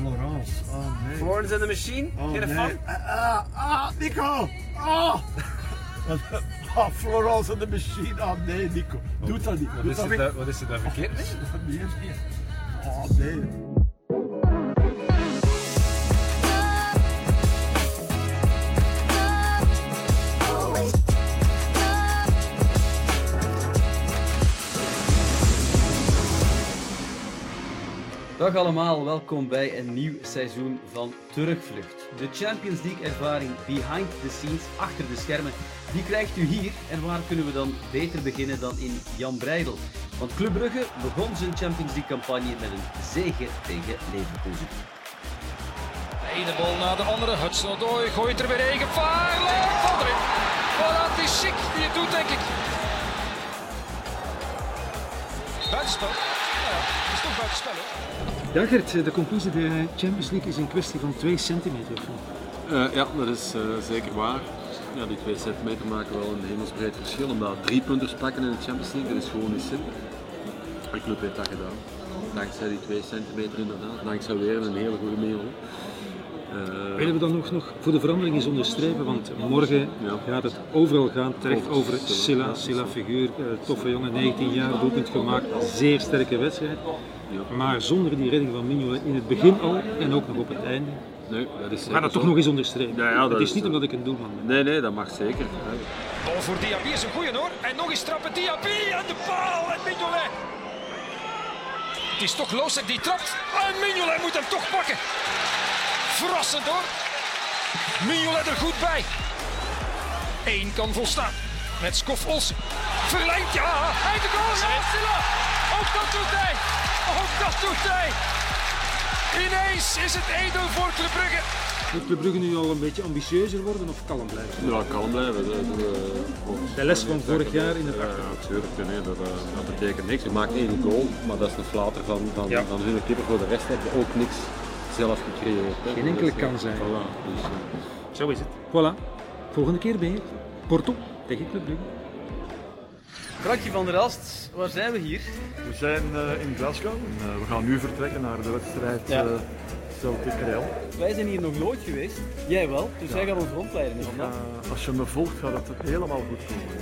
Florence. Oh nee. Florence and the Machine? Oh, Geen nee. fan? Ah, ah, Nico! Ah! Ah, Florence and the Machine. Ah nee, Nico. Doe dat niet. Wat Doe is, dat er niet. daar, wat is er daar verkeerd mee? Nee, nee. Oh nee. Dag allemaal, welkom bij een nieuw seizoen van Terugvlucht. De Champions League ervaring behind the scenes, achter de schermen, die krijgt u hier. En waar kunnen we dan beter beginnen dan in Jan Breidel? Want Club Brugge begon zijn Champions League campagne met een zege tegen Leverkusen. De ene bal na de andere. Hudson Odoi gooit er weer een gevaarlijk. Het is Sik die het doet, denk ik. Buitenspel. Ja, het is toch buitenspel? Ja, Gert, de conclusie, de Champions League is een kwestie van 2 centimeter. Eh, ja, dat is eh, zeker waar. Ja, die 2 centimeter maken wel een hemelsbreed verschil. Omdat drie punters pakken in de Champions League, dat is gewoon niet simpel. De club heeft dat gedaan. Dankzij die 2 centimeter inderdaad. Dankzij weer een hele goede mail. Eh, Willen we dan nog, nog voor de verandering eens onderstrepen, want morgen Ja. gaat het overal gaan, terecht Over over Silla, Silla. figuur, eh, toffe jongen, 19 jaar, doelpunt gemaakt, zeer sterke wedstrijd. Ja. Maar zonder die redding van Mignolet in het begin al en ook nog op het einde. nee, dat is We zeker gaan dat toch nog eens onderstrepen. Ja, het is is, niet omdat ik een doelman ben. Nee, nee, dat mag zeker. Bal voor Diaby is een goeie hoor. En nog eens trappen Diaby en de paal en Mignolet. Het is toch Losek die trapt. En Mignolet moet hem toch pakken. Verrassend hoor. Mignolet er goed bij. Eén kan volstaan. Met Skof Olsen. Verlengt, ja. Hij de goal. Ook dat doet hij. Ook dat doet hij. Ineens is het 1-0 voor Club Brugge. Moet Club Brugge nu al een beetje ambitieuzer worden of kalm blijven? Ja, kalm blijven. Dat, volgens- De les van vorig jaar in het Ja, natuurlijk. Nee, dat, eh, dat betekent niks. Je maakt één goal, maar dat is de flater van, van, Ja. van hun keeper. Voor de rest heb je ook niks zelf gecreëerd. hè. Geen enkele Dus, eh, kans eigenlijk. Voilà. Dus, eh, Zo is het. Voilà. Volgende keer weer Porto tegen Club Brugge. Frankie van der Elst, waar zijn we hier? We zijn eh, in Glasgow. En, eh, we gaan nu vertrekken naar de wedstrijd Ja. eh, Celtic Real. Wij zijn hier nog nooit geweest. Jij wel, dus jij gaat ons rondleiden vandaag. als je me volgt, gaat het helemaal goed komen.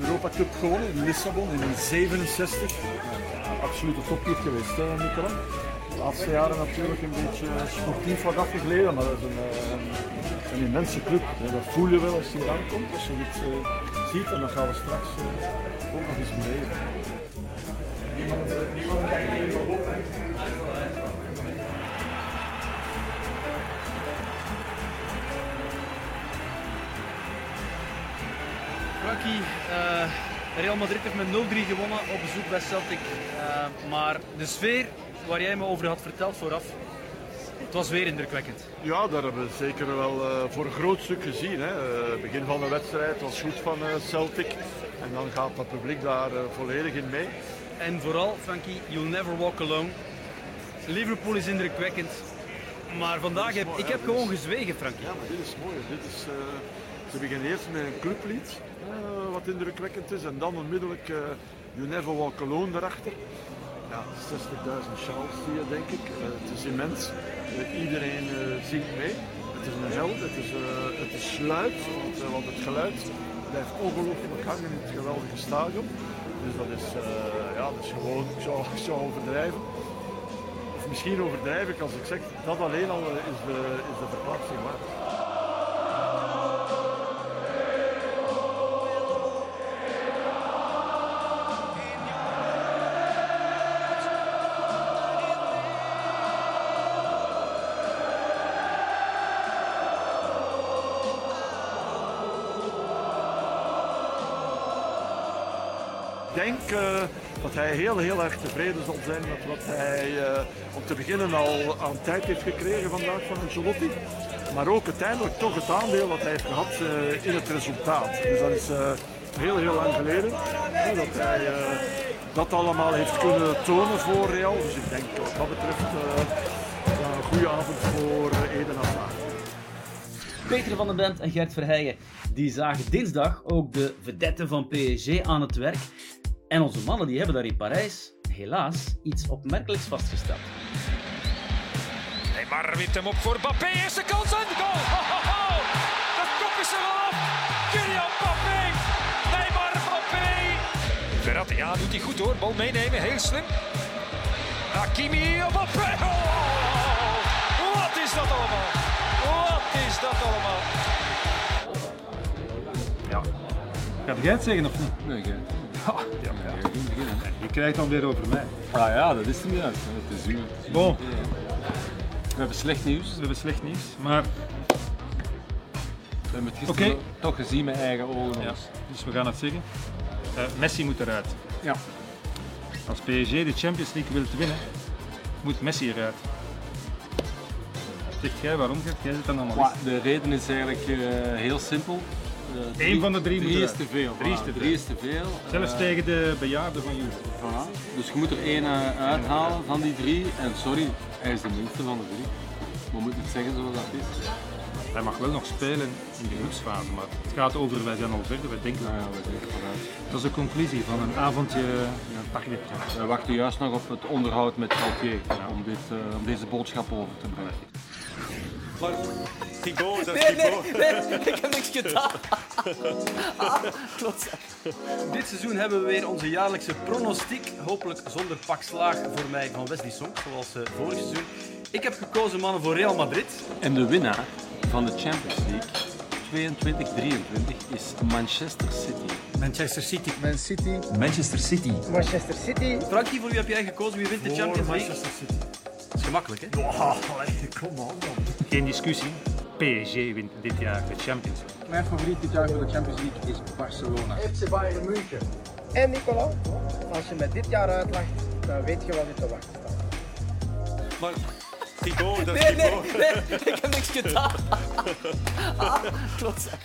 Europa Cup gewonnen in Lissabon in 67. Ja, absolute topclub geweest, hè, Nicola. Laatste jaren natuurlijk een beetje sportief wat afgegleden, maar dat is een, eh, een, immense club. Dat voel je wel als je hier aankomt, als je dit eh, ziet. En dat gaan we straks eh, ook nog eens beleven. Frankie, eh, Real Madrid heeft met 0-3 gewonnen op bezoek bij Celtic. Eh, maar de sfeer waar jij me over had verteld vooraf, het was weer indrukwekkend. Ja, daar hebben we zeker wel eh, voor een groot stuk gezien. Hè. Eh, begin van de wedstrijd was goed van eh, Celtic. En dan gaat dat publiek daar volledig in mee. En vooral, Frankie, you'll never walk alone. Liverpool is indrukwekkend. Maar vandaag heb ik heb gewoon gezwegen, Frankie. Ja, maar dit is mooi. Dit is, ze beginnen eerst met een clublied, wat indrukwekkend is. En dan onmiddellijk You Never Walk Alone daarachter. Ja, 60.000 sjaals zie je, denk ik. Eh, het is immens. Eh, iedereen eh, zingt mee. Het is een held, het is, het is sluit, want, het geluid blijft ongelooflijk hangen in het geweldige stadion. Dus dat is, ja, dat is gewoon, ik zou, overdrijven. Of misschien overdrijf ik als ik zeg, dat alleen al is de, is de verplaatsing waard. Denk eh, dat hij heel, heel erg tevreden zal zijn met wat hij eh, om te beginnen al aan tijd heeft gekregen vandaag van Ancelotti. Maar ook uiteindelijk toch het aandeel dat hij heeft gehad eh, in het resultaat. Dus dat is heel, heel lang geleden dat hij dat allemaal heeft kunnen tonen voor Real. Dus ik denk wat dat betreft een goede avond voor Eden Hazard. Peter van den Bent en Gert Verheijen die zagen dinsdag ook de vedette van PSG aan het werk. En onze mannen die hebben daar in Parijs helaas iets opmerkelijks vastgesteld. Neymar wint hem op voor Mbappé. Eerste kans en goal. Ho, ho, ho. De kop is er af. Kylian Mbappé. Neymar Mbappé. Verratti, ja, doet hij goed hoor. Bal meenemen, heel slim. Hakimi, Mbappé. Oh, wat is dat allemaal? Wat is dat allemaal? Gaat jij het zeggen of niet? Nee, jij. Ja, Ja. Je krijgt dan weer over mij. Ah ja, dat is hem juist. Het is u. het is Bon. We hebben slecht nieuws. We hebben slecht nieuws, maar We hebben het gisteren toch gezien met eigen ogen. ja, dus we gaan het zeggen. Eh, Messi moet eruit. Ja. Als PSG de Champions League wilt winnen, moet Messi eruit. Zegt jij waarom? Jij zit dan allemaal de reden is eigenlijk eh, heel simpel. Eén van de drie Drie is te veel. Drie is te Drie is te veel. Zelfs Eh, tegen de bejaarden van jullie. voilà. Dus je moet er één eh, uithalen van die drie. En sorry, hij is de minste van de drie. We moeten het zeggen zoals dat is. Hij mag wel nog spelen in de groepsfase, maar het gaat over, wij zijn al verder, wij denken. Nou ja, we denken vooruit. Dat is de conclusie van een avondje ja, pakket. We wachten juist nog op het onderhoud met Galtier om, dit, eh, om deze boodschap over te brengen. Nee, nee, nee, ik heb niks gedaan. Ah, klootzak. Dit seizoen hebben we weer onze jaarlijkse pronostiek. Hopelijk zonder pak slaag voor mij van Wesley Song, zoals eh, vorig seizoen. Ik heb gekozen mannen voor Real Madrid. En de winnaar van de Champions League 22-23 is Manchester City. Manchester City. Man City. Manchester City. Manchester City. Frankie, voor wie heb jij gekozen? Wie wint de Champions League? Manchester City. Dat is gemakkelijk, hè? Oh, kom on man. Geen discussie. PSG wint dit jaar de Champions League. Mijn favoriet dit jaar voor de Champions League is Barcelona. FC Bayern München. En Nicola, als je met dit jaar uitlacht, dan weet je wat je te wachten staat. Nee, nee, nee, ik heb niks gedaan. Ah, klootzak.